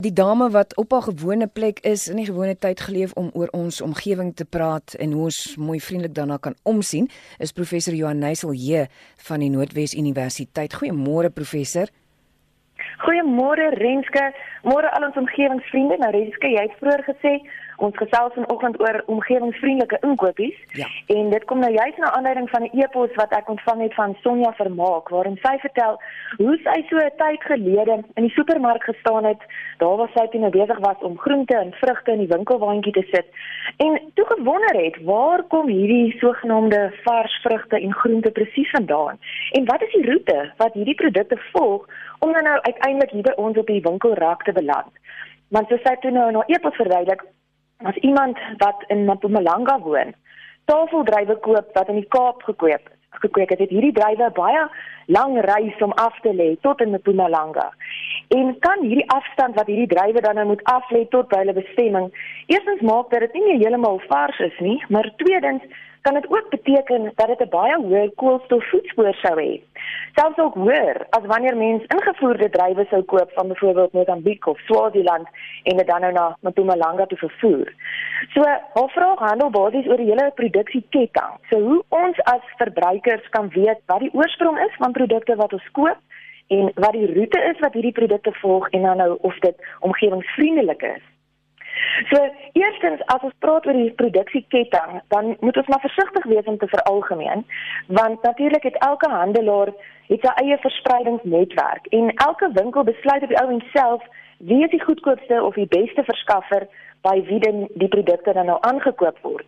Die dame wat op haar gewone plek is in die gewone tyd geleef om oor ons omgewing te praat en hoe ons mooi vriendelik daarna kan omsien, is professor Johan Neusel J van die Noordwes Universiteit. Goeiemôre professor. Goeiemôre Renske, môre al ons omgewingsvriende. Nou Renske, jy het vroeër gesê ons gesels vanoggend oor omgewingsvriendelike inkopies. Ja. En dit kom nou juist na aanleiding van 'n e-pos wat ek ontvang het van Sonja Vermaak waarin sy vertel hoe sy so 'n tyd gelede in die supermark gestaan het. Daar was sy toe nou besig was om groente en vrugte in die winkelwaandjie te sit en toe gewonder het waar kom hierdie sogenaamde vars vrugte en groente presies vandaan? En wat is die roete wat hierdie produkte volg om dan nou uiteindelik hier by ons op die winkelrak te beland? Want sy sê toe nou nou epos verduidelik as iemand wat in Mpumalanga woon, tafeldrywe koop wat in die Kaap gekweek is. Gekweek het, het hierdie drywe baie lang reis om af te lê tot in Mpumalanga. En kan hierdie afstand wat hierdie drywe dan nou moet af lê tot by hulle bestemming, eerstens maak dat dit nie heeltemal vars is nie, maar tweedens kan dit ook beteken dat dit 'n baie hoë koolstofvoetspoor sou hê. Selfs ook hoër as wanneer mens ingevoerde druiwe sou koop van byvoorbeeld Mosambiek of Swaziland en dit dan nou na Mpumalanga toe vervoer. So, haar vraag handel basies oor die hele produksieketting. So hoe ons as verbruikers kan weet wat die oorsprong is van produkte wat ons koop en wat die roete is wat hierdie produkte volg en dan nou of dit omgewingsvriendelik is. So eerstens as ons praat oor die produksieketting, dan moet ons maar versigtig wees om te veralgemeen, want natuurlik het elke handelaar het sy eie verspreidingsnetwerk en elke winkel besluit op die ou en self wie is die goedkoopste of die beste verskaffer by wie dan die produkte dan nou aangekoop word.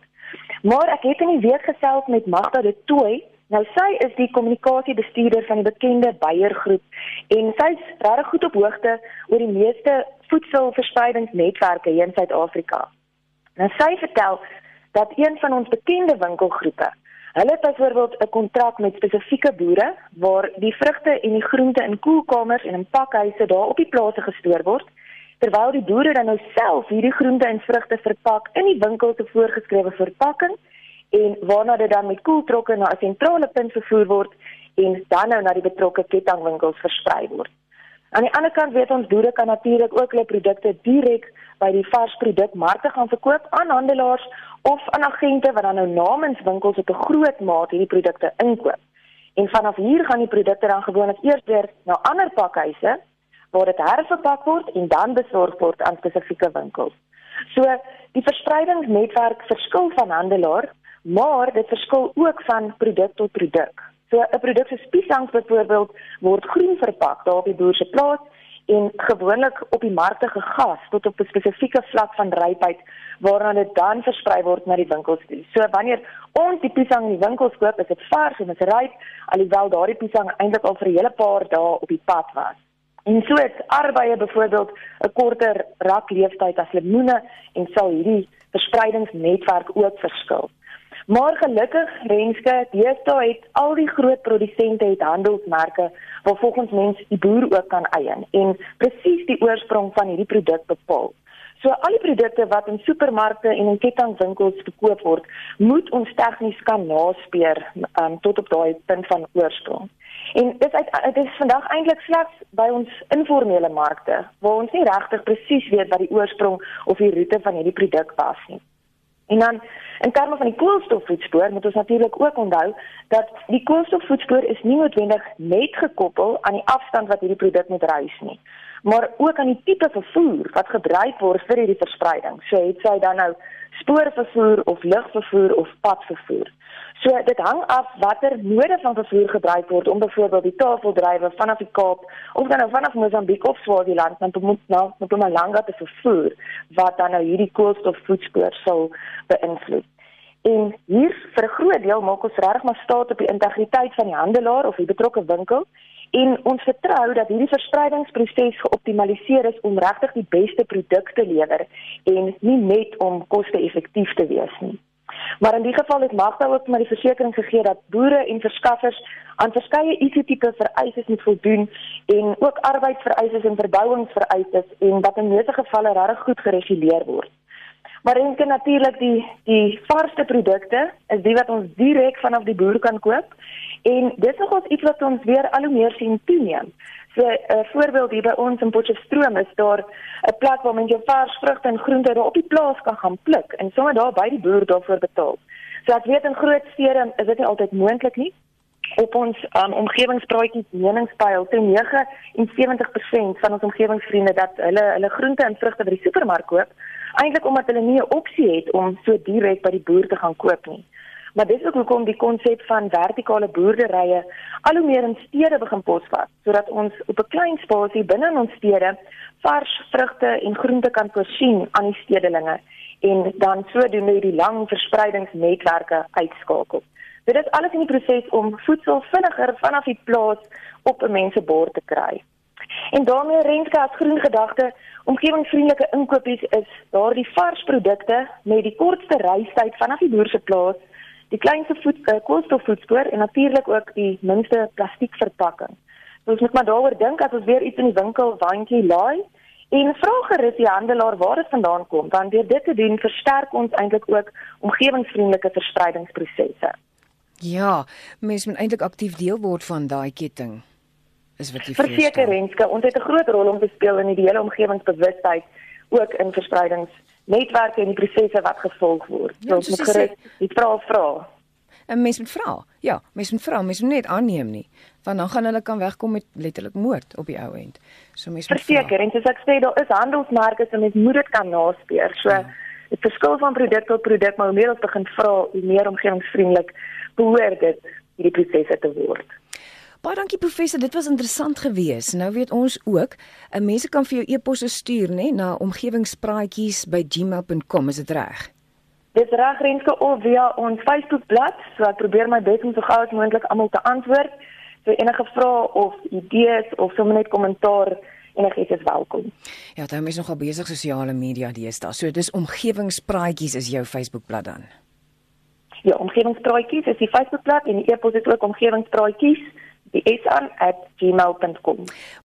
Maar ek het in die week gesels met Magda de Tooi Nou sy is die kommunikasiebestuurder van die bekende Beyer groep en sy's regtig goed op hoogte oor die meeste voedselverspreidingsnetwerke hier in Suid-Afrika. Nou sy vertel dat een van ons bekende winkelgroepe, hulle het byvoorbeeld 'n kontrak met spesifieke boere waar die vrugte en die groente in koelkamers en in pakhuise daar op die plase gestoor word terwyl die boere dan nou self hierdie groente en vrugte verpak in die winkel te voorgeskrewe verpakking en waarna dit dan met koeltrokke na 'n sentrale punt vervoer word en dan nou na die betrokke kettingwinkels versprei word. Aan die ander kant weet ons boere kan natuurlik ook hulle produkte direk by die varsprodukmarkte gaan verkoop aan handelaars of aan agente wat dan nou namens winkels op 'n groot maat hierdie produkte inkoop. En vanaf hier gaan die produkte dan gewoonlik eers deur na ander pakhuise waar dit herverpak word en dan besorg word aan spesifieke winkels. So die verspreidingsnetwerk verskil van handelaar maar dit verskil ook van produk tot produk. So 'n produk soos piesangs byvoorbeeld word groen verpak daar op die boer se plaas en gewoonlik op die markte gegas tot op 'n spesifieke vlak van rypheid waarna dit dan versprei word na die winkels. So wanneer ons die piesang in die winkels koop, is dit vars en dit is ryp alhoewel daardie piesang eintlik al vir 'n hele paar dae op die pad was. En so het arbeie byvoorbeeld 'n korter rakleeftyd as lemoene en sal hierdie verspreidingsnetwerk ook verskil. Maar gelukkig Renske, deesdae het al die groot produsente het handelsmerke waar volgens mense die boer ook kan eien en presies die oorsprong van hierdie produk bepaal. So al die produkte wat in supermarkte en in kettingwinkels verkoop word, moet ons tegnies kan naspeur um, tot op daai punt van oorsprong. En dit is dit is vandag eintlik slegs by ons informele markte waar ons nie regtig presies weet wat die oorsprong of die roete van hierdie produk was nie. En dan in terme van die koolstofvoetspoor moet ons natuurlik ook onthou dat die koolstofvoetspoor is nie noodwendig net gekoppel aan die afstand wat hierdie produk moet reis nie, maar ook aan die tipe vervoer wat gebruik word vir hierdie verspreiding. So het sy dan nou spoorvervoer of lugvervoer of padvervoer. So dit hang af watter mode van vervoer gebruik word om byvoorbeeld die tafeldrywe vanaf die Kaap of dan nou vanaf Mosambiek of Swaziland na na Mpumalanga te vervoer wat dan nou hierdie koolstofvoetspoor sal beïnvloed. En hier vir 'n groot deel maak ons regtig maar staat op die integriteit van die handelaar of die betrokke winkel en ons vertrou dat hierdie verspreidingsproses geoptimaliseer is om regtig die beste produkte lewer en nie net om koste-effektief te wees nie. Maar in die geval het Magda ook maar die versekering gegee dat boere en verskaffers aan verskeie ICT-tipe vereistes moet voldoen en ook arbeidsvereistes en verbouingsvereistes en wat in meeste gevalle regtig goed gereguleer word. Maar enke natuurlik die die varsste produkte is die wat ons direk vanaf die boer kan koop en dis nog ons iets wat ons weer al hoe meer sien toeneem. So 'n uh, voorbeeld hier by ons in Potchefstroom is daar 'n plek waar mense vars vrugte en groente daar op die plaas kan gaan pluk en sommer daar by die boer daarvoor betaal. So ek weet in groot stede is dit nie altyd moontlik nie. Op ons um, omgewingspraatjie meningspyl sê 79% van ons omgewingsvriende dat hulle hulle groente en vrugte by die supermark koop, eintlik omdat hulle nie 'n opsie het om so direk by die boer te gaan koop nie. Maar dis ook hoekom die konsep van vertikale boerderye al hoe meer in stede begin posvat, sodat ons op 'n klein spasie binne in ons stede vars vrugte en groente kan voorsien aan die stedelinge en dan sodoende die lang verspreidingsnetwerke uitskakel. Dit is alles in die proses om voedsel vinniger vanaf die plaas op 'n mens se bord te kry. En daarmee Renske as groen gedagte, omgewingsvriendelike inkopies is daardie vars produkte met die kortste reistyd vanaf die boer se plaas die kleinste voet uh, koolstofvoetspoor en natuurlik ook die minste plastiekverpakking. Ons moet maar daaroor dink as ons weer iets in die winkel waantjie laai en vra gerus die handelaar waar dit vandaan kom, want deur dit te doen versterk ons eintlik ook omgewingsvriendelike verspreidingsprosesse. Ja, mens moet eintlik aktief deel word van daai ketting. Is wat jy verseker Renske, ons het 'n groot rol om te speel in die hele omgewingsbewustheid ook in verspreidings netwerke en die prosesse wat gevolg word. Ja, so ons moet gerus die vra vra. 'n Mens moet vra. Ja, mens moet vra, mens moet net aanneem nie, want dan gaan hulle kan wegkom met letterlik moord op die ou end. So mens moet verseker en soos ek sê, daar is handelsmerke so mens moet dit kan naspeur. So ja. dit verskil van produk tot produk, maar hoe meer ons begin vra, hoe meer omgewingsvriendelik behoort dit hierdie prosesse te word. Baie dankie professor, dit was interessant geweest. Nou weet ons ook, eh, mense kan vir jou e-posse stuur nê na omgewingspraatjies@gmail.com, is dit reg? Dis reg Renske of via ons Facebookblad, so ek probeer my bes om so gou as moontlik almal te antwoord. So enige vrae of idees of sommer net kommentaar enigiets is welkom. Ja, dan is nogal besig sosiale media deesdae. So dis omgewingspraatjies is jou Facebookblad dan. Ja, omgewingspraatjies is die Facebookblad en die e-pos is ook omgewingspraatjies die is aan @gmail.com.